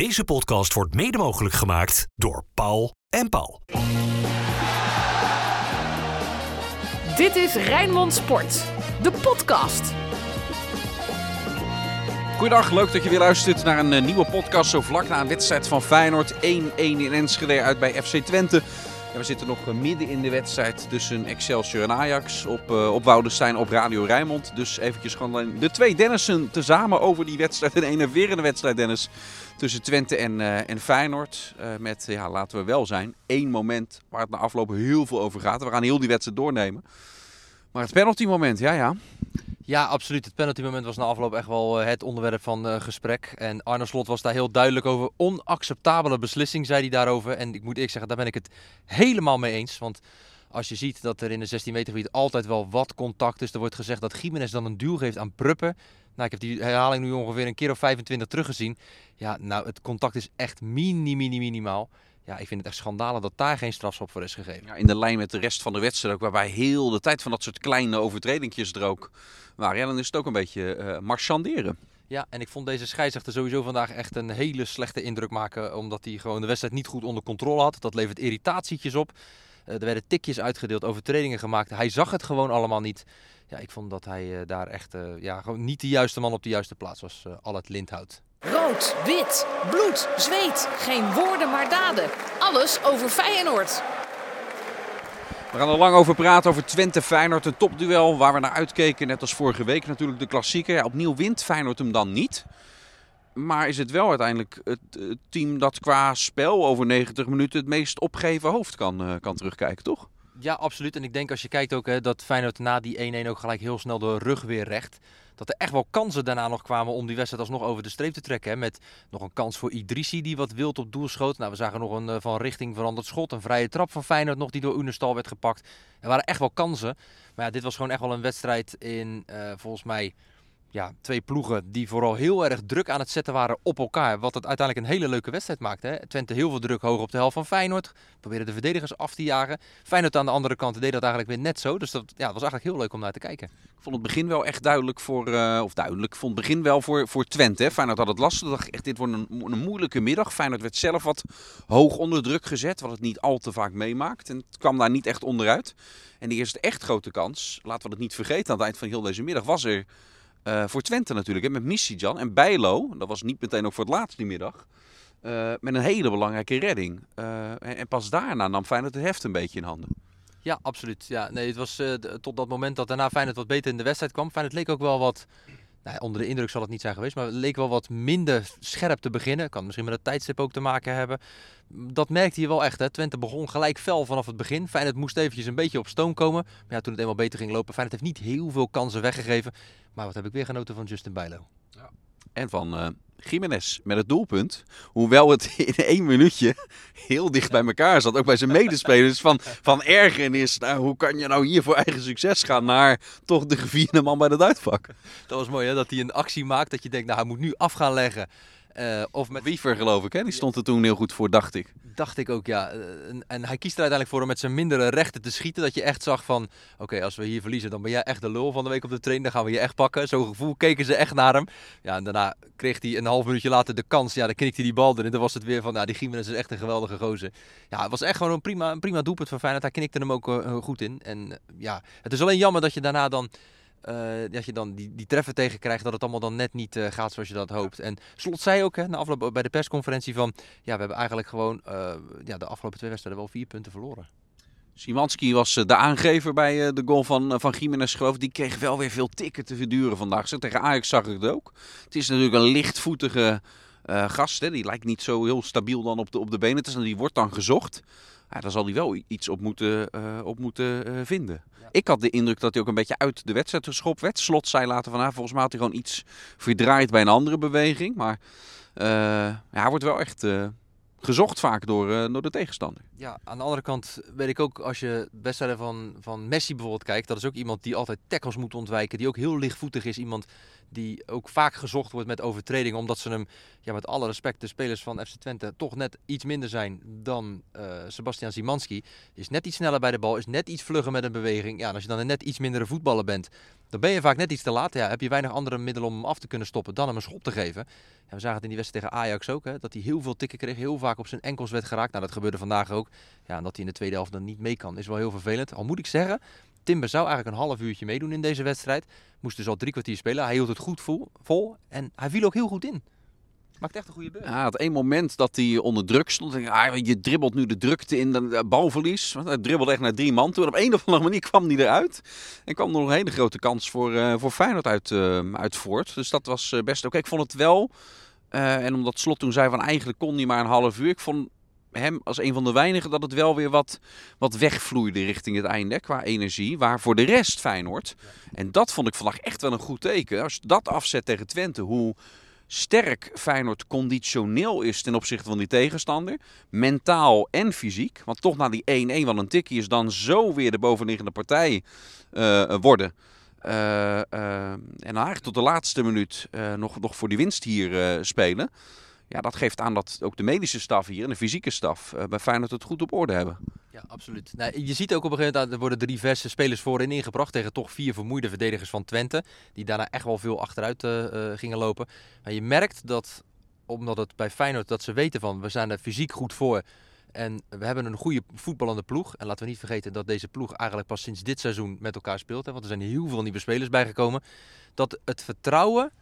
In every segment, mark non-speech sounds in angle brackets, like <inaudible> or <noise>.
Deze podcast wordt mede mogelijk gemaakt door Paul en Paul. Dit is Rijnmond Sport, de podcast. Goedendag, leuk dat je weer luistert naar een eh, nieuwe podcast zo vlak na een wedstrijd van Feyenoord. 1-1 in Enschede uit bij FC Twente. Ja, we zitten nog eh, midden in de wedstrijd tussen Excelsior en Ajax op, uh, op Woudenstein op Radio Rijnmond. Dus eventjes gewoon de twee Dennissen tezamen over die wedstrijd. <laughs> Een enerverende wedstrijd, Dennis, tussen Twente en, uh, en Feyenoord. Met, ja, laten we wel zijn, één moment waar het na afloop heel veel over gaat. We gaan heel die wedstrijd doornemen. Maar het penalty moment, ja ja. Ja, absoluut. Het penalty moment was na afloop echt wel het onderwerp van uh, gesprek. En Arne Slot was daar heel duidelijk over. Onacceptabele beslissing, zei hij daarover. En ik moet eerlijk zeggen, daar ben ik het helemaal mee eens. Want als je ziet dat er in de 16 meter gebied altijd wel wat contact is. Er wordt gezegd dat Jiménez dan een duw geeft aan Pruppen. Nou, ik heb die herhaling nu ongeveer een keer of 25 teruggezien. Ja, nou, het contact is echt mini, mini, minimaal. Ja, ik vind het echt schandalig dat daar geen strafschop voor is gegeven. Ja, in de lijn met de rest van de wedstrijd ook, waarbij heel de tijd van dat soort kleine overtredingjes er ook waren. Ja, dan is het ook een beetje uh, marchanderen. Ja, en ik vond deze scheidsrechter sowieso vandaag echt een hele slechte indruk maken. Omdat hij gewoon de wedstrijd niet goed onder controle had. Dat levert irritatietjes op. Uh, er werden tikjes uitgedeeld, overtredingen gemaakt. Hij zag het gewoon allemaal niet. Ja, ik vond dat hij uh, daar echt ja, gewoon niet de juiste man op de juiste plaats was. al het Lindhout. Rood, wit, bloed, zweet. Geen woorden maar daden. Alles over Feyenoord. We gaan er lang over praten, over Twente Feyenoord. Een topduel waar we naar uitkeken, net als vorige week natuurlijk de klassieker. Opnieuw wint Feyenoord hem dan niet. Maar is het wel uiteindelijk het, het, team dat qua spel over 90 minuten het meest opgeven hoofd kan, uh, kan terugkijken, toch? Ja, absoluut. En ik denk als je kijkt ook hè, dat Feyenoord na die 1-1 ook gelijk heel snel de rug weer recht. Dat er echt wel kansen daarna nog kwamen om die wedstrijd alsnog over de streep te trekken. Met nog een kans voor Idrissi die wat wild op doel schoot. Nou, we zagen nog een uh, van richting veranderd schot. Een vrije trap van Feyenoord nog die door Unestal werd gepakt. Er waren echt wel kansen. Maar ja, dit was gewoon echt wel een wedstrijd in uh, volgens mij ja, twee ploegen die vooral heel erg druk aan het zetten waren op elkaar. Wat het uiteindelijk een hele leuke wedstrijd maakte. Hè? Twente heel veel druk hoog op de helft van Feyenoord. Probeerde de verdedigers af te jagen. Feyenoord aan de andere kant deed dat eigenlijk weer net zo. Dus dat ja, was eigenlijk heel leuk om naar te kijken. Ik vond het begin wel echt duidelijk voor, uh, of duidelijk, vond begin wel voor, voor Twente. Hè? Feyenoord had het lastig. Dacht echt, dit wordt een, een moeilijke middag. Feyenoord werd zelf wat hoog onder druk gezet, wat het niet al te vaak meemaakt. En het kwam daar niet echt onderuit. En de eerste echt grote kans, laten we het niet vergeten aan het eind van heel deze middag, was er uh, voor Twente natuurlijk, hè, met Missy-Jan en Bijlo. Dat was niet meteen ook voor het laatst die middag. Uh, met een hele belangrijke redding. En, en, pas daarna nam Feyenoord het heft een beetje in handen. Ja, absoluut. Ja, nee, het was tot dat moment dat daarna Feyenoord wat beter in de wedstrijd kwam. Feyenoord leek ook wel wat... Nou, onder de indruk zal het niet zijn geweest, maar het leek wel wat minder scherp te beginnen. Kan misschien met het tijdstip ook te maken hebben. Dat merkte je wel echt. Hè. Twente begon gelijk fel vanaf het begin. Feyenoord moest eventjes een beetje op stoom komen. Maar ja, toen het eenmaal beter ging lopen, Feyenoord heeft niet heel veel kansen weggegeven. Maar wat heb ik weer genoten van Justin Bijlo. Ja. En van uh, Jiménez met het doelpunt. Hoewel het <laughs> in één minuutje heel dicht bij elkaar zat. Ook bij zijn medespelers. Van, van ergernis. Nou, hoe kan je nou hier voor eigen succes gaan naar toch de gevierde man bij het uitvak. Dat was mooi hè. Dat hij een actie maakt dat je denkt nou hij moet nu af gaan leggen. Uh, of met Wiever geloof ik, hè? die stond er toen heel goed voor, dacht ik. Dacht ik ook, ja. En, en hij kiest er uiteindelijk voor om met zijn mindere rechten te schieten. Dat je echt zag van, oké, okay, als we hier verliezen, dan ben jij echt de lul van de week op de train. Dan gaan we je echt pakken. Zo'n gevoel keken ze echt naar hem. Ja, en daarna kreeg hij een half minuutje later de kans. Ja, dan knikte hij die bal erin. En dan was het weer van, nou, die Gimenez is echt een geweldige gozer. Ja, het was echt gewoon een prima, een prima doelpunt van Feyenoord. Hij knikte hem ook uh, goed in. En uh, ja, het is alleen jammer dat je daarna dan... Uh, dat je dan die, die treffer tegen krijgt, dat het allemaal dan net niet uh, gaat zoals je dat hoopt. En Slot zei ook hè, na afloop bij de persconferentie van, ja, we hebben eigenlijk gewoon uh, ja, de afgelopen twee wedstrijden wel vier punten verloren. Simanski was de aangever bij de goal van, van Jiménez, geloof. Die kreeg wel weer veel tikken te verduren vandaag. Zo, tegen Ajax zag ik het ook. Het is natuurlijk een lichtvoetige gast. Hè. Die lijkt niet zo heel stabiel dan op de, op de benen. Het is, die wordt dan gezocht. Ja, daar zal hij wel iets op moeten, uh, op moeten uh, vinden. Ja. Ik had de indruk dat hij ook een beetje uit de wedstrijd geschopt werd. Slot zei later van, ah, volgens mij had hij gewoon iets verdraaid bij een andere beweging. Maar uh, ja, hij wordt wel echt gezocht vaak door, door de tegenstander. Ja, aan de andere kant weet ik ook, als je wedstrijden van, van Messi bijvoorbeeld kijkt, dat is ook iemand die altijd tackles moet ontwijken, die ook heel lichtvoetig is. Iemand die ook vaak gezocht wordt met overtredingen. Omdat ze hem, ja, met alle respect, de spelers van FC Twente toch net iets minder zijn dan uh, Sebastian Simanski. Is net iets sneller bij de bal, is net iets vlugger met een beweging. Ja, als je dan een net iets mindere voetballer bent, dan ben je vaak net iets te laat. Ja, heb je weinig andere middelen om hem af te kunnen stoppen dan hem een schop te geven. Ja, we zagen het in die wedstrijd tegen Ajax ook, hè, dat hij heel veel tikken kreeg, heel vaak op zijn enkels werd geraakt. Nou, dat gebeurde vandaag ook. Ja, en dat hij in de tweede helft dan niet mee kan, is wel heel vervelend. Al moet ik zeggen, Timber zou eigenlijk een half uurtje meedoen in deze wedstrijd. Moest dus al drie kwartier spelen. Hij hield het goed vol, en hij viel ook heel goed in. Maakt echt een goede beurt. Het één moment dat hij onder druk stond. Ah, je dribbelt nu de drukte in de balverlies. Want hij dribbelde echt naar drie man toe. En op een <laughs> of andere manier kwam hij eruit. En kwam er nog een hele grote kans voor, uh, voor Feyenoord uit, uh, uit voort. Dus dat was uh, best oké. Ik vond het wel... en omdat Slot toen zei van eigenlijk kon hij maar een half uur. Ik vond hem als een van de weinigen dat het wel weer wat, wat wegvloeide richting het einde qua energie. Waar voor de rest Feyenoord. En dat vond ik vandaag echt wel een goed teken. Als je dat afzet tegen Twente, hoe sterk Feyenoord conditioneel is ten opzichte van die tegenstander. Mentaal en fysiek. Want toch na die 1-1, wat een tikkie is, dan zo weer de bovenliggende partij uh, worden. Uh, uh, en eigenlijk tot de laatste minuut nog, nog voor die winst hier spelen. Ja, dat geeft aan dat ook de medische staf hier en de fysieke staf bij Feyenoord het goed op orde hebben. Ja, absoluut. Nou, je ziet ook op een gegeven moment, er worden drie verse spelers voorin ingebracht tegen toch vier vermoeide verdedigers van Twente. Die daarna echt wel veel achteruit uh, gingen lopen. Maar je merkt dat, omdat het bij Feyenoord, dat ze weten van, we zijn er fysiek goed voor. En we hebben een goede voetballende ploeg. En laten we niet vergeten dat deze ploeg eigenlijk pas sinds dit seizoen met elkaar speelt. Hè, want er zijn heel veel nieuwe spelers bijgekomen. Dat het vertrouwen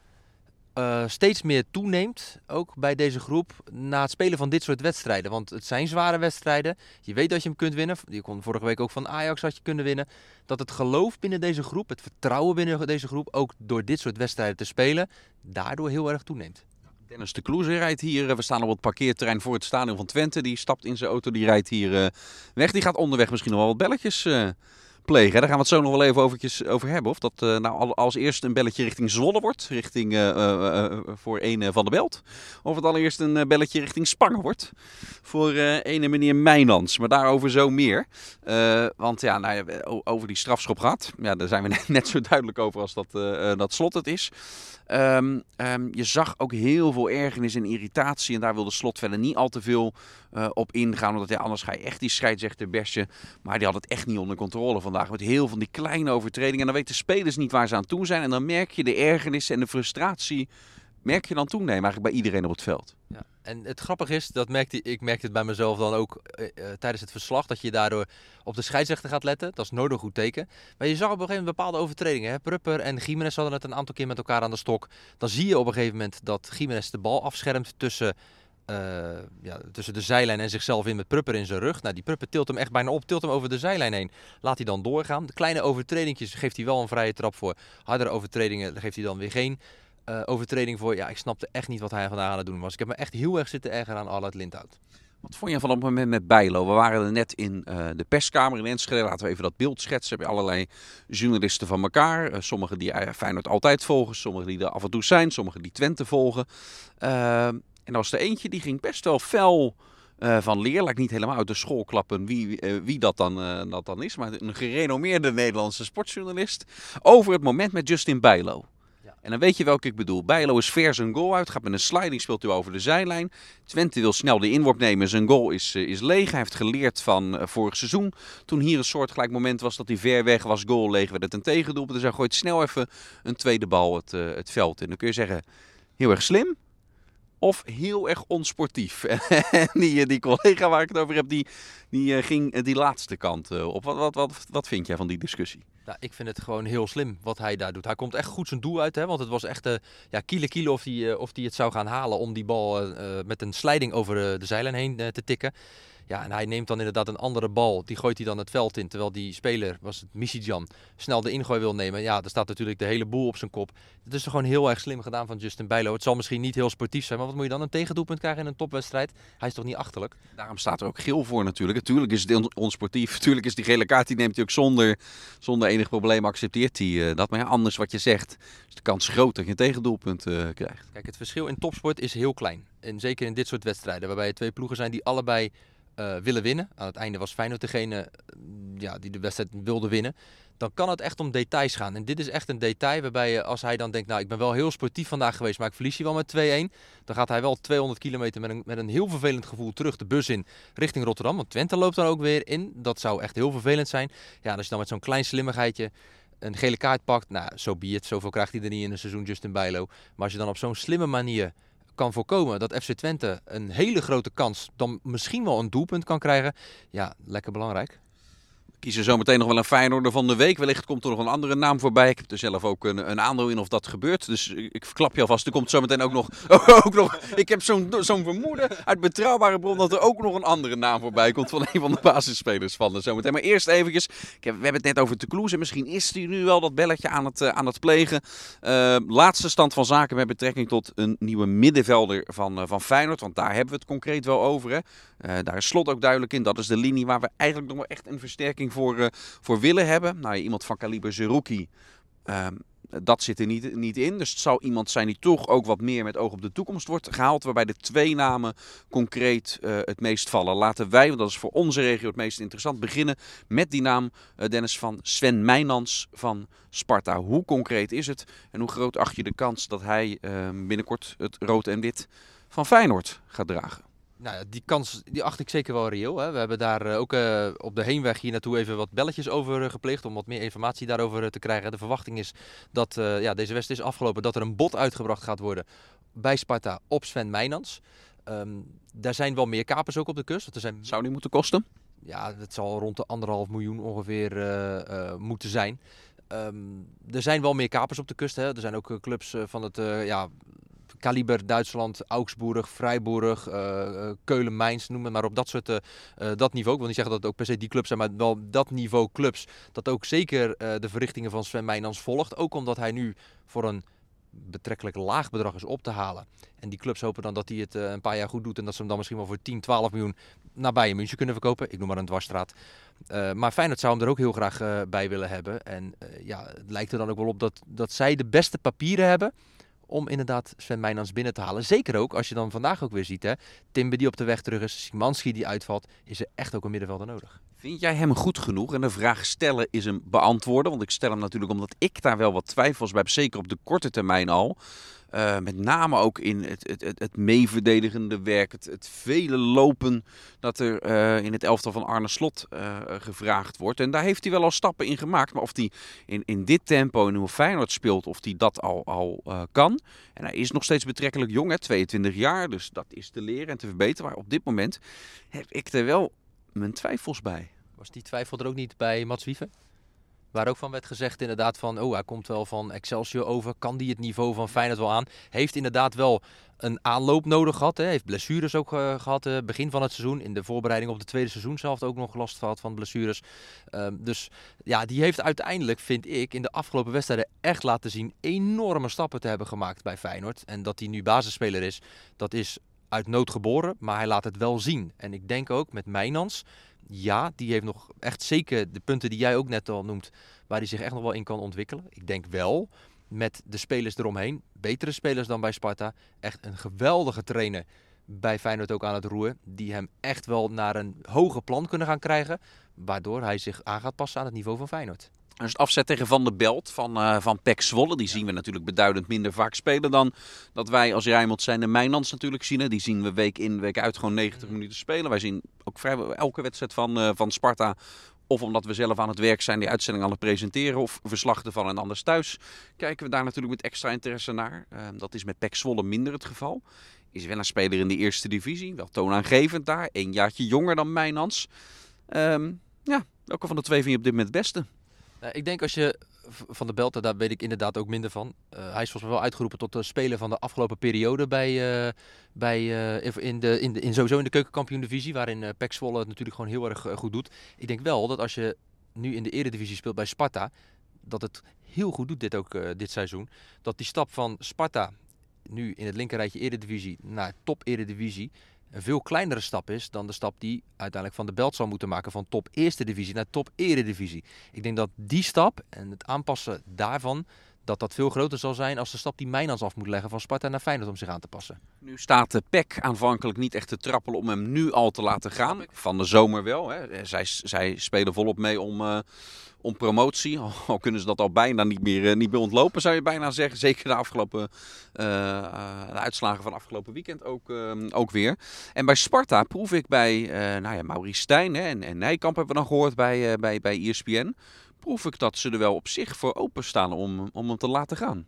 uh, steeds meer toeneemt, ook bij deze groep, na het spelen van dit soort wedstrijden. Want het zijn zware wedstrijden. Je weet dat je hem kunt winnen. Je kon vorige week ook van Ajax had je kunnen winnen. Dat het geloof binnen deze groep, het vertrouwen binnen deze groep, ook door dit soort wedstrijden te spelen, daardoor heel erg toeneemt. Dennis de Kloeze rijdt hier. We staan op het parkeerterrein voor het stadion van Twente. Die stapt in zijn auto, die rijdt hier uh, weg. Die gaat onderweg misschien nog wel wat belletjes uh, plegen. Daar gaan we het zo nog wel even over hebben. Of dat uh, nou als eerst een belletje richting Zwolle wordt, richting uh, uh, voor een van de Belt. Of het allereerst een belletje richting Spangen wordt, voor ene meneer Mijnans. Maar daarover zo meer. want ja, nou, over die strafschop gaat, ja, daar zijn we <laughs> net zo duidelijk over als dat, dat slot het is. Um, um, je zag ook heel veel ergernis en irritatie. En daar wilde Slot verder niet al te veel op ingaan. Omdat ja, anders ga je echt die scheidsrechter bestje. Maar die had het echt niet onder controle vandaag. Met heel van die kleine overtredingen. En dan weten spelers niet waar ze aan toe zijn. En dan merk je de ergernis en de frustratie. Merk je dan toenemen eigenlijk bij iedereen op het veld. Ja. En het grappige is, dat merkte, ik merkte het bij mezelf dan ook uh, tijdens het verslag, dat je daardoor op de scheidsrechter gaat letten. Dat is nooit een goed teken. Maar je zag op een gegeven moment bepaalde overtredingen. Hè? Prupper en Gimenez hadden het een aantal keer met elkaar aan de stok. Dan zie je op een gegeven moment dat Gimenez de bal afschermt tussen, ja, tussen de zijlijn en zichzelf in met Prupper in zijn rug. Nou, die Prupper tilt hem echt bijna op, tilt hem over de zijlijn heen. Laat hij dan doorgaan. De kleine overtredingjes geeft hij wel een vrije trap voor. Hardere overtredingen geeft hij dan weer geen uh, overtreding voor. Ja, ik snapte echt niet wat hij vandaag aan het doen was. Ik heb me echt heel erg zitten erger aan Allard Lindhout. Wat vond je van het moment met Bijlo? We waren er net in uh, de perskamer in Enschede. Laten we even dat beeld schetsen. Heb je allerlei journalisten van elkaar. Uh, sommigen die Feyenoord altijd volgen. Sommigen die er af en toe zijn. Sommigen die Twente volgen. En was er eentje die ging best wel fel van leer. Lijkt niet helemaal uit de school klappen wie, wie dat, dan, dat dan is. Maar een gerenommeerde Nederlandse sportjournalist. Over het moment met Justin Bijlo. En dan weet je welke ik bedoel. Bijlo is ver zijn goal uit. Gaat met een sliding, speelt hij over de zijlijn. Twente wil snel de inworp nemen. Zijn goal is, uh, is leeg. Hij heeft geleerd van uh, vorig seizoen. Toen hier een soortgelijk moment was dat hij ver weg was. Goal leeg werd het een tegendoelpunt. Dus hij gooit snel even een tweede bal het, uh, het veld in. Dan kun je zeggen, heel erg slim. Of heel erg onsportief. <laughs> die, die collega waar ik het over heb, die, die ging die laatste kant op. Wat, wat, wat, wat vind jij van die discussie? Ik vind het gewoon heel slim wat hij daar doet. Hij komt echt goed zijn doel uit. Hè? Want het was echt uh, ja, kiele kiele of hij uh, of die het zou gaan halen om die bal met een sliding over de zijlijn heen te tikken. Ja, en hij neemt dan inderdaad een andere bal. Die gooit hij dan het veld in. Terwijl die speler, was het Missidjan, snel de ingooi wil nemen. Ja, er staat natuurlijk de hele boel op zijn kop. Het is gewoon heel erg slim gedaan van Justin Bijlo. Het zal misschien niet heel sportief zijn. Maar wat moet je dan een tegendoelpunt krijgen in een topwedstrijd? Hij is toch niet achterlijk? Daarom staat er ook geel voor natuurlijk. Natuurlijk is het onsportief. <laughs> Natuurlijk is die gele kaart, die neemt hij ook zonder, zonder enig probleem. Accepteert hij uh, dat. Maar ja, anders wat je zegt, is de kans groot dat je een tegendoelpunt uh, krijgt. Kijk, het verschil in topsport is heel klein. En zeker in dit soort wedstrijden. Waarbij je twee ploegen zijn die allebei eh, willen winnen. Aan het einde was Feyenoord degene eh, ja, die de wedstrijd wilde winnen. Dan kan het echt om details gaan. En dit is echt een detail waarbij je, als hij dan denkt, nou ik ben wel heel sportief vandaag geweest, maar ik verlies hier wel met 2-1. Dan gaat hij wel 200 kilometer met een, met een heel vervelend gevoel terug de bus in richting Rotterdam. Want Twente loopt dan ook weer in. Dat zou echt heel vervelend zijn. Ja, als je dan met zo'n klein slimmigheidje een gele kaart pakt, nou, zo so be. Zoveel krijgt hij er niet in een seizoen, Justin Bijlo. Maar als je dan op zo'n slimme manier kan voorkomen dat FC Twente een hele grote kans, dan misschien wel een doelpunt kan krijgen, ja, lekker belangrijk kiezen zometeen nog wel een Feyenoorder van de week. Wellicht komt er nog een andere naam voorbij. Ik heb er zelf ook een, een aandeel in of dat gebeurt. Dus ik verklap je alvast, er komt zometeen ook nog... <laughs> ook nog ik heb zo'n zo'n vermoeden uit betrouwbare bron dat er ook nog een andere naam voorbij komt van een van de basisspelers van de zometeen. Maar eerst eventjes, we hebben het net over Toulouse en misschien is hij nu wel dat belletje aan het, uh, aan het plegen. Uh, laatste stand van zaken met betrekking tot een nieuwe middenvelder van, uh, van Feyenoord. Want daar hebben we het concreet wel over. Hè. daar is Slot ook duidelijk in. Dat is de linie waar we eigenlijk nog wel echt een versterking voor, uh, voor willen hebben. Nou, iemand van kaliber Zerouki, uh, dat zit er niet, niet in. Dus het zou iemand zijn die toch ook wat meer met oog op de toekomst wordt gehaald. Waarbij de twee namen concreet uh, het meest vallen. Laten wij, want dat is voor onze regio het meest interessant, beginnen met die naam uh, Dennis van Sven Mijnans van Sparta. Hoe concreet is het en hoe groot acht je de kans dat hij uh, binnenkort het rood en wit van Feyenoord gaat dragen? Nou, die kans die acht ik zeker wel reëel. Hè. We hebben daar uh, ook uh, op de heenweg hier naartoe even wat belletjes over uh, gepleegd. Om wat meer informatie daarover te krijgen. De verwachting is dat ja, deze wedstrijd is afgelopen. Dat er een bod uitgebracht gaat worden bij Sparta op Sven Meijnans. Um, daar zijn wel meer kapers ook op de kust. Er zijn... Zou die moeten kosten? Ja, het zal rond de anderhalf miljoen ongeveer moeten zijn. Um, er zijn wel meer kapers op de kust. Hè. Er zijn ook clubs van het ja, kaliber Duitsland, Augsburg, Freiburg, uh, Keulen, Mainz, noem het maar op dat soort uh, dat niveau. Ik wil niet zeggen dat het ook per se die clubs zijn, maar wel dat niveau clubs. Dat ook zeker de verrichtingen van Sven Meijnans volgt. Ook omdat hij nu voor een betrekkelijk laag bedrag is op te halen. En die clubs hopen dan dat hij het een paar jaar goed doet en dat ze hem dan misschien wel voor 10, 12 miljoen naar Bayern München kunnen verkopen. Ik noem maar een dwarsstraat. Uh, maar Feyenoord zou hem er ook heel graag bij willen hebben. En ja, het lijkt er dan ook wel op dat, dat zij de beste papieren hebben om inderdaad Sven Meijnans binnen te halen. Zeker ook als je dan vandaag ook weer ziet, hè, Timber die op de weg terug is, Simanski die uitvalt, is er echt ook een middenvelder nodig. Vind jij hem goed genoeg? En de vraag stellen is hem beantwoorden. Want ik stel hem natuurlijk omdat ik daar wel wat twijfels bij heb. Zeker op de korte termijn al. Uh, met name ook in het, het, het, meeverdedigende werk. Het, het, vele lopen dat er uh, in het elftal van Arne Slot uh, gevraagd wordt. En daar heeft hij wel al stappen in gemaakt. Maar of hij in, in dit tempo en hoe Feyenoord speelt, of hij dat al, al kan. En hij is nog steeds betrekkelijk jong, hè, 22 jaar. Dus dat is te leren en te verbeteren. Maar op dit moment heb ik er wel mijn twijfels bij. Was die twijfel er ook niet bij Mats Wieven? Waar ook van werd gezegd inderdaad van, oh hij komt wel van Excelsior over, kan die het niveau van Feyenoord wel aan? Heeft inderdaad wel een aanloop nodig gehad, hè? heeft blessures ook uh, gehad uh, begin van het seizoen. In de voorbereiding op de tweede seizoen zelf ook nog last gehad van blessures. Um, dus ja, die heeft uiteindelijk, vind ik, in de afgelopen wedstrijden echt laten zien enorme stappen te hebben gemaakt bij Feyenoord. En dat hij nu basisspeler is, dat is uit nood geboren, maar hij laat het wel zien. En ik denk ook met Mijnans ja, die heeft nog echt zeker de punten die jij ook net al noemt, waar hij zich echt nog wel in kan ontwikkelen. Ik denk wel met de spelers eromheen, betere spelers dan bij Sparta, echt een geweldige trainer bij Feyenoord ook aan het roeren, die hem echt wel naar een hoger plan kunnen gaan krijgen, waardoor hij zich aan gaat passen aan het niveau van Feyenoord. Als het afzet tegen Van der Belt van, uh, van Pek Zwolle. Die zien we natuurlijk beduidend minder vaak spelen dan dat wij als Rijmond zijn de Mijnlands natuurlijk zien. Die zien we week in, week uit gewoon 90 minuten spelen. Wij zien ook vrijwel elke wedstrijd van, uh, van Sparta. Of omdat we zelf aan het werk zijn, die uitzending aan het presenteren. Of verslachten van een anders thuis. Kijken we daar natuurlijk met extra interesse naar. Uh, dat is met Pek Zwolle minder het geval. Is wel een speler in de eerste divisie. Wel toonaangevend daar. Een jaartje jonger dan Mijnans. Um, ja, welke van de twee vind je op dit moment het beste? Nou, ik denk als je van de Belten, daar weet ik inderdaad ook minder van. Uh, hij is volgens mij wel uitgeroepen tot de speler van de afgelopen periode bij, uh, bij, in, de, in, de, in sowieso in de keukenkampioen-divisie, waarin uh, Pek Zwolle het natuurlijk gewoon heel erg goed doet. Ik denk wel dat als je nu in de eredivisie speelt bij Sparta, dat het heel goed doet dit ook dit seizoen. Dat die stap van Sparta, nu in het linkerrijtje eredivisie, naar top eredivisie, een veel kleinere stap is dan de stap die uiteindelijk van de belt zal moeten maken van top eerste divisie naar top eredivisie. Ik denk dat die stap en het aanpassen daarvan, dat dat veel groter zal zijn als de stap die Mijnans af moet leggen van Sparta naar Feyenoord om zich aan te passen. Nu staat de PEC aanvankelijk niet echt te trappelen om hem nu al te laten gaan. Van de zomer wel. Hè. Zij, zij spelen volop mee om, uh, om promotie. Al kunnen ze dat al bijna niet meer, uh, niet meer ontlopen, zou je bijna zeggen. Zeker de afgelopen uh, de uitslagen van afgelopen weekend ook, ook weer. En bij Sparta proef ik bij nou ja, Maurice Stijn hè, en, en Nijkamp hebben we dan gehoord bij, bij, bij ESPN proef ik dat ze er wel op zich voor openstaan om, om hem te laten gaan.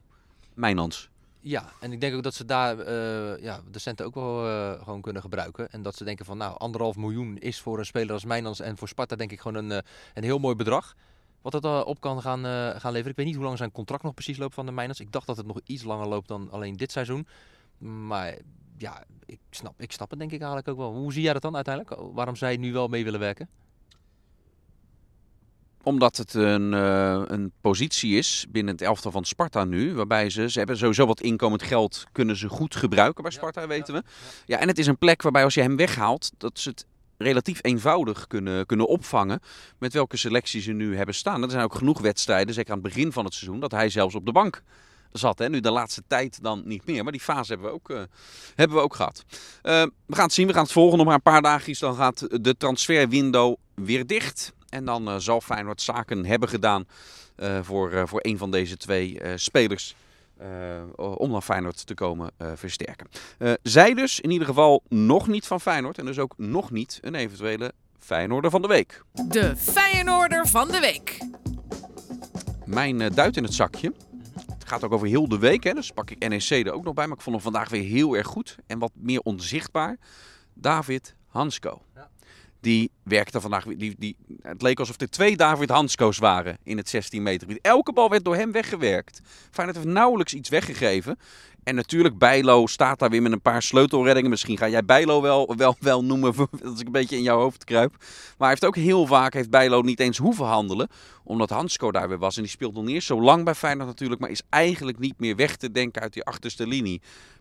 Mijnans. Ja, en ik denk ook dat ze daar uh, ja, de centen ook wel uh, gewoon kunnen gebruiken. En dat ze denken van nou, anderhalf miljoen is voor een speler als Mijnans en voor Sparta denk ik gewoon een, uh, een heel mooi bedrag. Wat het op kan gaan, gaan leveren. Ik weet niet hoe lang zijn contract nog precies loopt van de Mijnans. Ik dacht dat het nog iets langer loopt dan alleen dit seizoen. Maar ja, ik snap, ik snap het denk ik eigenlijk ook wel. Hoe zie jij dat dan uiteindelijk? Waarom zij nu wel mee willen werken? Omdat het een, uh, een positie is binnen het elftal van Sparta nu. Waarbij ze, ze hebben sowieso wat inkomend geld kunnen ze goed gebruiken bij Sparta, weten we. Ja, en het is een plek waarbij als je hem weghaalt, dat ze het relatief eenvoudig kunnen, kunnen opvangen met welke selectie ze nu hebben staan. Er zijn ook genoeg wedstrijden, zeker aan het begin van het seizoen, dat hij zelfs op de bank zat. Hè. Nu de laatste tijd dan niet meer, maar die fase hebben we ook, uh, hebben we ook gehad. Uh, we gaan het zien, we gaan het volgen. Nog maar een paar dagjes, dan gaat de transferwindow weer dicht. En dan uh, zal Feyenoord zaken hebben gedaan uh, voor, uh, voor een van deze twee spelers. om naar Feyenoord te komen versterken. zij dus in ieder geval nog niet van Feyenoord. En dus ook nog niet een eventuele Feyenoorder van de week. De Feyenoorder van de week. Mijn duit in het zakje. Het gaat ook over heel de week. Hè, dus pak ik NEC er ook nog bij. Maar ik vond hem vandaag weer heel erg goed. En wat meer onzichtbaar. David Hansko. Ja. Die werkte vandaag. Die, die, het leek alsof er twee David Hansko's waren in het 16 meter gebied. Elke bal werd door hem weggewerkt. Feyenoord heeft nauwelijks iets weggegeven. En natuurlijk, Bijlo staat daar weer met een paar sleutelreddingen. Misschien ga jij Bijlo wel, wel, wel noemen, <laughs> als ik een beetje in jouw hoofd kruip. Maar hij heeft ook heel vaak, heeft Bijlo niet eens hoeven handelen. Omdat Hansko daar weer was. En die speelt nog niet eens zo lang bij Feyenoord natuurlijk. Maar is eigenlijk niet meer weg te denken uit die achterste linie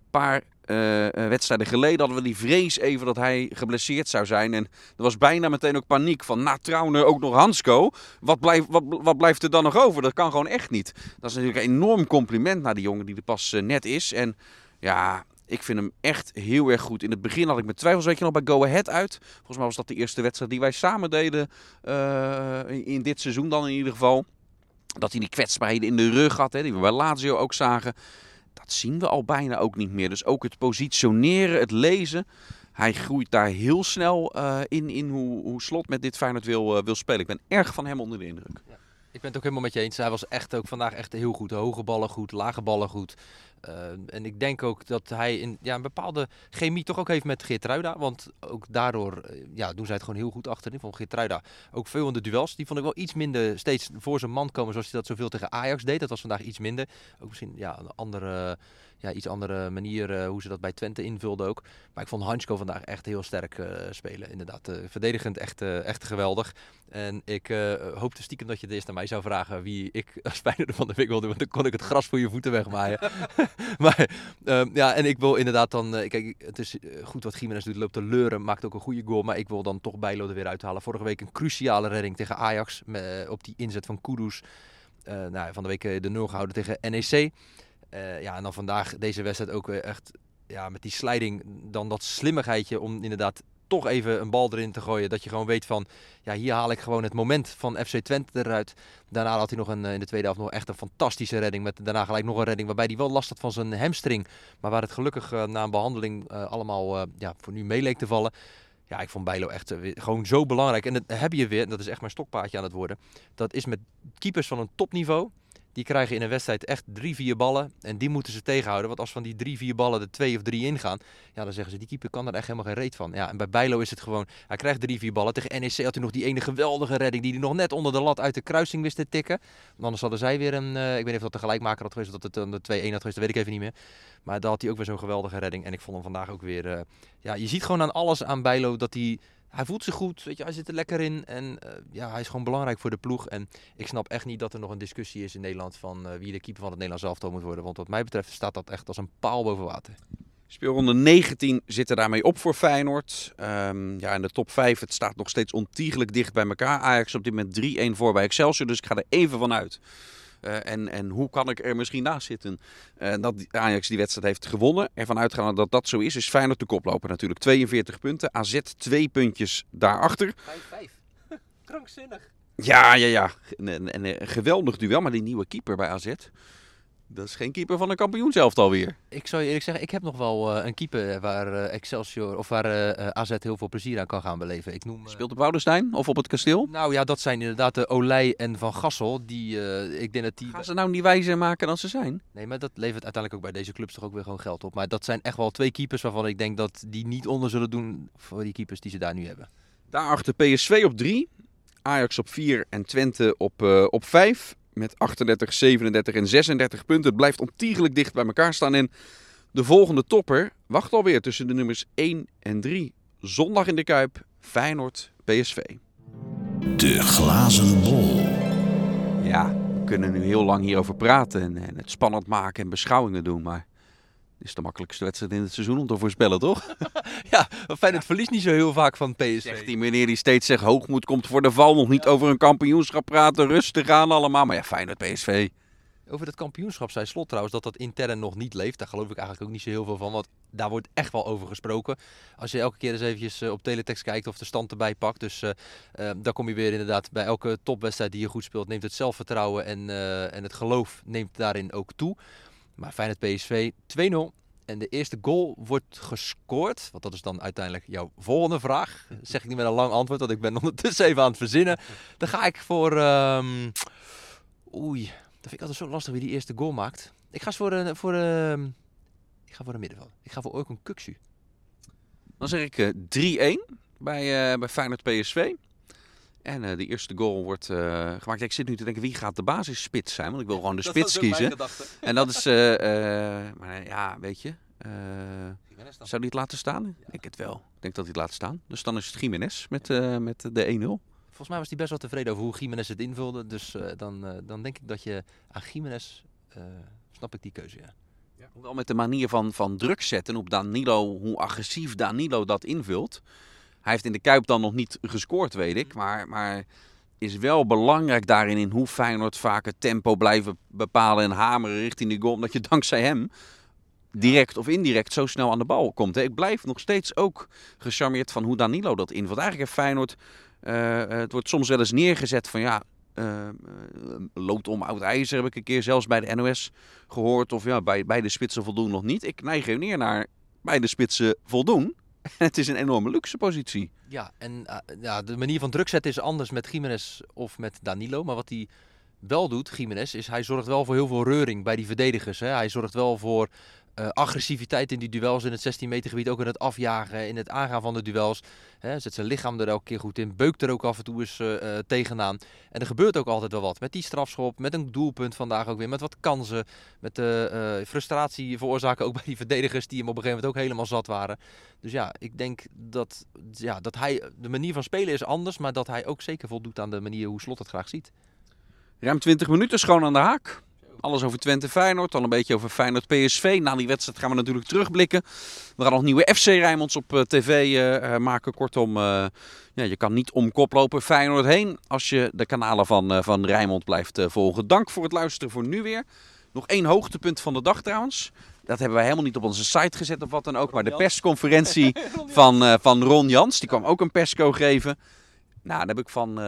paar uh, wedstrijden geleden hadden we die vrees even dat hij geblesseerd zou zijn. En er was bijna meteen ook paniek van, na Trauner ook nog Hansko. Wat, blijft wat, blijft er dan nog over? Dat kan gewoon echt niet. Dat is natuurlijk een enorm compliment naar die jongen die er pas uh, net is. En ja, ik vind hem echt heel erg goed. In het begin had ik met twijfels, weet je nog, bij Go Ahead uit. Volgens mij was dat de eerste wedstrijd die wij samen deden in dit seizoen dan in ieder geval. Dat hij die kwetsbaarheden in de rug had, hè, die we bij Lazio ook zagen dat zien we al bijna ook niet meer. Dus ook het positioneren, het lezen. Hij groeit daar heel snel uh, in, in hoe, hoe Slot met dit Feyenoord wil, uh, wil spelen. Ik ben erg van hem onder de indruk. Ja. Ik ben het ook helemaal met je eens. Hij was echt ook vandaag echt heel goed. Hoge ballen goed, lage ballen goed. Uh, en ik denk ook dat hij in, ja, een bepaalde chemie toch ook heeft met Geertruida. Want ook daardoor ja, doen zij het gewoon heel goed achterin. Van Geertruida ook veel in de duels. Die vond ik wel iets minder steeds voor zijn man komen zoals hij dat zoveel tegen Ajax deed. Dat was vandaag iets minder. Ook misschien ja, een andere ja, iets andere manier uh, hoe ze dat bij Twente invulden ook. Maar ik vond Hansko vandaag echt heel sterk uh, spelen. Inderdaad, verdedigend echt, echt geweldig. En ik hoopte stiekem dat je het eerst aan mij zou vragen wie ik als <laughs> Feyenoord van de week wilde. Want dan kon ik het gras voor je voeten wegmaaien. <laughs> <laughs> maar um, ja, en ik wil inderdaad dan... kijk, het is goed wat Gimenez doet. Loopt te leuren, maakt ook een goede goal. Maar ik wil dan toch Bijlo er weer uithalen. Vorige week een cruciale redding tegen Ajax. Met, op die inzet van Kudus. nou, van de week de 0 gehouden tegen NEC. Ja, en dan vandaag deze wedstrijd ook echt ja, met die sliding, dan dat slimmigheidje om inderdaad toch even een bal erin te gooien. Dat je gewoon weet van, ja, hier haal ik gewoon het moment van FC Twente eruit. Daarna had hij nog een, in de tweede helft nog echt een fantastische redding. Met daarna gelijk nog een redding waarbij hij wel last had van zijn hamstring. Maar waar het gelukkig uh, na een behandeling uh, allemaal ja, voor nu mee leek te vallen. Ja, ik vond Bijlo echt gewoon zo belangrijk. En dat heb je weer, en dat is echt mijn stokpaardje aan het worden. Dat is met keepers van een topniveau die krijgen in een wedstrijd echt drie, vier ballen. En die moeten ze tegenhouden. Want als van die drie, vier ballen er twee of drie ingaan. Ja, dan zeggen ze, die keeper kan er echt helemaal geen reet van. Ja, en bij Bijlo is het gewoon, hij krijgt drie, vier ballen. Tegen NEC had hij nog die ene geweldige redding. Die hij nog net onder de lat uit de kruising wist te tikken. Want anders hadden zij weer een, uh, ik weet niet of dat de gelijkmaker had geweest. Of dat het de 2-1 had geweest, dat weet ik even niet meer. Maar daar had hij ook weer zo'n geweldige redding. En ik vond hem vandaag ook weer, uh, ja, je ziet gewoon aan alles aan Bijlo dat hij hij voelt zich goed, weet je, hij zit er lekker in. En uh, ja, hij is gewoon belangrijk voor de ploeg. En ik snap echt niet dat er nog een discussie is in Nederland van uh, wie de keeper van het Nederlands elftal moet worden. Want wat mij betreft staat dat echt als een paal boven water. Speelronde 19 zit er daarmee op voor Feyenoord. Um, ja, in de top 5, het staat nog steeds ontiegelijk dicht bij elkaar. Ajax op dit moment 3-1 voor bij Excelsior, dus ik ga er even vanuit Eh, en, en hoe kan ik er misschien naast zitten? Eh, dat Ajax die wedstrijd heeft gewonnen. Ervan uitgaan dat dat zo is, is Feyenoord de koploper natuurlijk. 42 punten. AZ twee puntjes daarachter. 5-5. <laughs> Krankzinnig. Ja, ja, ja. En, een geweldig duel. Maar die nieuwe keeper bij AZ, dat is geen keeper van een kampioen zelf alweer. Ik zou je eerlijk zeggen, ik heb nog wel eh, een keeper waar eh, Excelsior of waar eh, eh, AZ heel veel plezier aan kan gaan beleven. Ik noem. eh, Speelt op Woudenstein of op het kasteel? Nou ja, dat zijn inderdaad de Olij en Van Gassel. Die, eh, ik denk dat die. Gaan ze nou niet wijzer maken dan ze zijn? Nee, maar dat levert uiteindelijk ook bij deze clubs toch ook weer gewoon geld op. Maar dat zijn echt wel twee keepers waarvan ik denk dat die niet onder zullen doen voor die keepers die ze daar nu hebben. Daarachter PSV op 3, Ajax op 4 en Twente op, eh op 5. Met 38, 37 en 36 punten. Het blijft ontiegelijk dicht bij elkaar staan. En de volgende topper wacht alweer tussen de nummers 1 en 3. Zondag in de Kuip, Feyenoord, PSV. De glazen bol. Ja, we kunnen nu heel lang hierover praten en, en het spannend maken en beschouwingen doen. Maar is de makkelijkste wedstrijd in het seizoen om te voorspellen, toch? <laughs> Ja, Feyenoord verliest niet zo heel vaak van PSV. Zegt die meneer die steeds zegt hoogmoed komt voor de val. Nog niet over een kampioenschap praten. Rustig aan allemaal. Maar ja, Feyenoord, PSV. Over dat kampioenschap zei Slot trouwens dat dat intern nog niet leeft. Daar geloof ik eigenlijk ook niet zo heel veel van, want daar wordt echt wel over gesproken. Als je elke keer eens eventjes eh, op teletext kijkt of de stand erbij pakt. Dus eh eh, dan kom je weer inderdaad bij elke topwedstrijd die je goed speelt, neemt het zelfvertrouwen en, en het geloof neemt daarin ook toe. Maar Feyenoord PSV 2-0. En de eerste goal wordt gescoord. Want dat is dan uiteindelijk jouw volgende vraag. <laughs> Zeg ik niet met een lang antwoord, want ik ben <laughs> ondertussen even aan het verzinnen. Dan ga ik voor... ehm, Oei, dat vind ik altijd zo lastig wie die eerste goal maakt. Ik ga eens voor een, voor een, ik ga voor een middenveld. Ik ga voor Oikon Kuksu. Dan zeg ik eh 3-1 bij, eh bij Feyenoord PSV. En eh, de eerste goal wordt eh, gemaakt. Ik zit nu te denken, wie gaat de basisspits zijn? Want ik wil <laughs> gewoon de spits kiezen. <laughs> En dat is, eh, eh, maar ja, weet je. eh, zou die het laten staan? Ik denk het wel. Ik denk dat hij het laat staan. Dus dan is het Jiménez met, eh, met de 1-0. Volgens mij was hij best wel tevreden over hoe Jiménez het invulde. Dus eh, dan, eh, dan denk ik dat je aan Jiménez, eh, snap ik die keuze, ja. Wel met de manier van, van druk zetten op Danilo, hoe agressief Danilo dat invult. Hij heeft in de Kuip dan nog niet gescoord, weet ik. Maar, maar is wel belangrijk daarin in hoe Feyenoord vaak het tempo blijven bepalen en hameren richting de goal. Omdat je dankzij hem direct of indirect zo snel aan de bal komt. Ik blijf nog steeds ook gecharmeerd van hoe Danilo dat invult. Eigenlijk heeft Feyenoord, eh, eh, het wordt soms wel eens neergezet van ja, eh, lood om oud ijzer heb ik een keer zelfs bij de NOS gehoord. Of ja, bij, bij de spitsen voldoen nog niet. Ik neig er neer naar bij de spitsen voldoen. <laughs> Het is een enorme luxe positie. Ja, en eh, ja, de manier van druk zetten is anders met Jiménez of met Danilo. Maar wat hij wel doet, Jiménez, is hij zorgt wel voor heel veel reuring bij die verdedigers. Hè. Hij zorgt wel voor eh, agressiviteit in die duels in het 16 meter gebied. Ook in het afjagen, in het aangaan van de duels. Hè. Zet zijn lichaam er elke keer goed in. Beukt er ook af en toe eens eh, eh, tegenaan. En er gebeurt ook altijd wel wat. Met die strafschop, met een doelpunt vandaag ook weer. Met wat kansen. Met de eh, frustratie veroorzaken ook <laughs> bij die verdedigers die hem op een gegeven moment ook helemaal zat waren. Dus ja, ik denk dat, ja, dat hij, de manier van spelen is anders, maar dat hij ook zeker voldoet aan de manier hoe Slot het graag ziet. Ruim 20 minuten schoon aan de haak. Alles over Twente Feyenoord, dan een beetje over Feyenoord PSV. Na die wedstrijd gaan we natuurlijk terugblikken. We gaan nog nieuwe FC Rijnmonds op eh, tv eh, eh, maken. Kortom, ja, je kan niet om kop lopen Feyenoord heen als je de kanalen van, van Rijnmond blijft volgen. Dank voor het luisteren voor nu weer. Nog één hoogtepunt van de dag trouwens. Dat hebben wij helemaal niet op onze site gezet of wat dan ook. Maar de persconferentie <laughs> van, van Ron Jans. Die kwam ook een persco geven. Nou, daar heb ik van,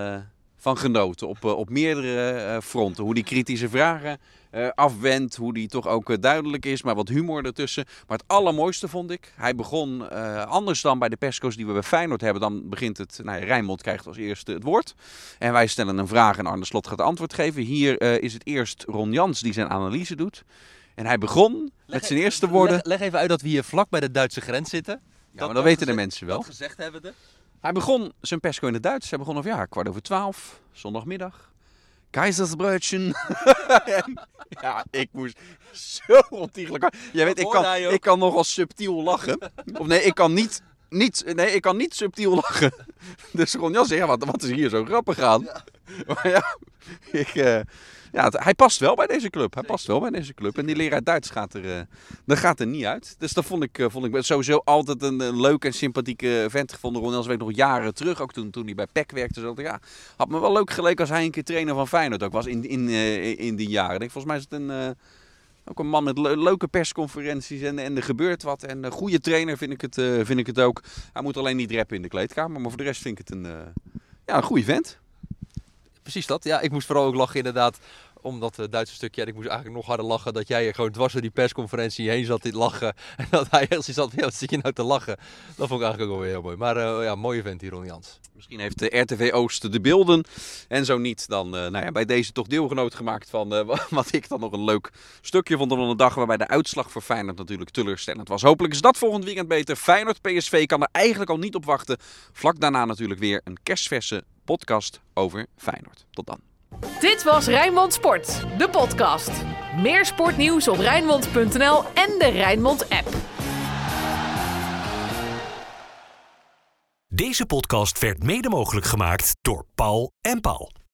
van genoten. Op, op meerdere fronten. Hoe die kritische vragen eh, afwendt. Hoe die toch ook eh, duidelijk is. Maar wat humor ertussen. Maar het allermooiste vond ik. Hij begon eh, anders dan bij de persco's die we bij Feyenoord hebben. Dan begint het. Nou, ja, Rijnmond krijgt als eerste het woord. En wij stellen een vraag en Arne Slot gaat antwoord geven. Hier is het eerst Ron Jans die zijn analyse doet. En hij begon met zijn eerste woorden. Leg, leg even uit dat we hier vlak bij de Duitse grens zitten. Ja, maar dat weten de mensen wel. Dat gezegd hebben de. Hij begon zijn persco in het Duits. Hij begon over ja, kwart over twaalf, zondagmiddag. Keizersbroodje. En, <laughs> ja, ik moest zo ontiegelijk. Jij weet, ik kan, ik kan nogal subtiel lachen. Of nee, ik kan niet, niet, nee, ik kan niet subtiel lachen. <laughs> Dus Ron Jan zei, ja, wat, wat is hier zo grappig aan? <laughs> Maar ja, ik, eh, ja het- hij past wel bij deze club. Hij past wel bij deze club. En die leraar Duits gaat er, dat gaat er niet uit. Dus dat vond ik, eh, vond ik sowieso altijd een, een leuke en sympathieke vent gevonden. Ron Elsbeek nog jaren terug, ook toen, toen hij bij PEC werkte. Zo, ja, had me wel leuk geleken als hij een keer trainer van Feyenoord ook was in, in, in die jaren. Ik volgens mij is het een... ook een man met le- leuke persconferenties en, en er gebeurt wat. En een goede trainer vind ik, het, eh, vind ik het ook. Hij moet alleen niet rappen in de kleedkamer. Maar voor de rest vind ik het een, eh, ja, een goede vent. Precies dat. Ja, ik moest vooral ook lachen inderdaad. Om dat eh, Duitse stukje. En ik moest eigenlijk nog harder lachen. Dat jij gewoon dwars door die persconferentie heen zat te lachen. <laughs> En dat hij heel zat. Ja, wat zit je nou te lachen? Dat vond ik eigenlijk ook wel weer heel mooi. Maar eh, ja, mooie vent hier, Ron Jans. Misschien heeft de RTV Oost de beelden. En zo niet, dan eh, nou ja, bij deze toch deelgenoot gemaakt van eh, <laughs> wat ik dan nog een leuk stukje vond. Dan een dag waarbij de uitslag voor Feyenoord natuurlijk teleurstellend was. Hopelijk is dat volgend weekend beter. Feyenoord PSV kan er eigenlijk al niet op wachten. Vlak daarna natuurlijk weer een kerstverse podcast over Feyenoord. Tot dan. Dit was Rijnmond Sport, de podcast. Meer sportnieuws op Rijnmond.nl en de Rijnmond app. Deze podcast werd mede mogelijk gemaakt door Paul en Paul.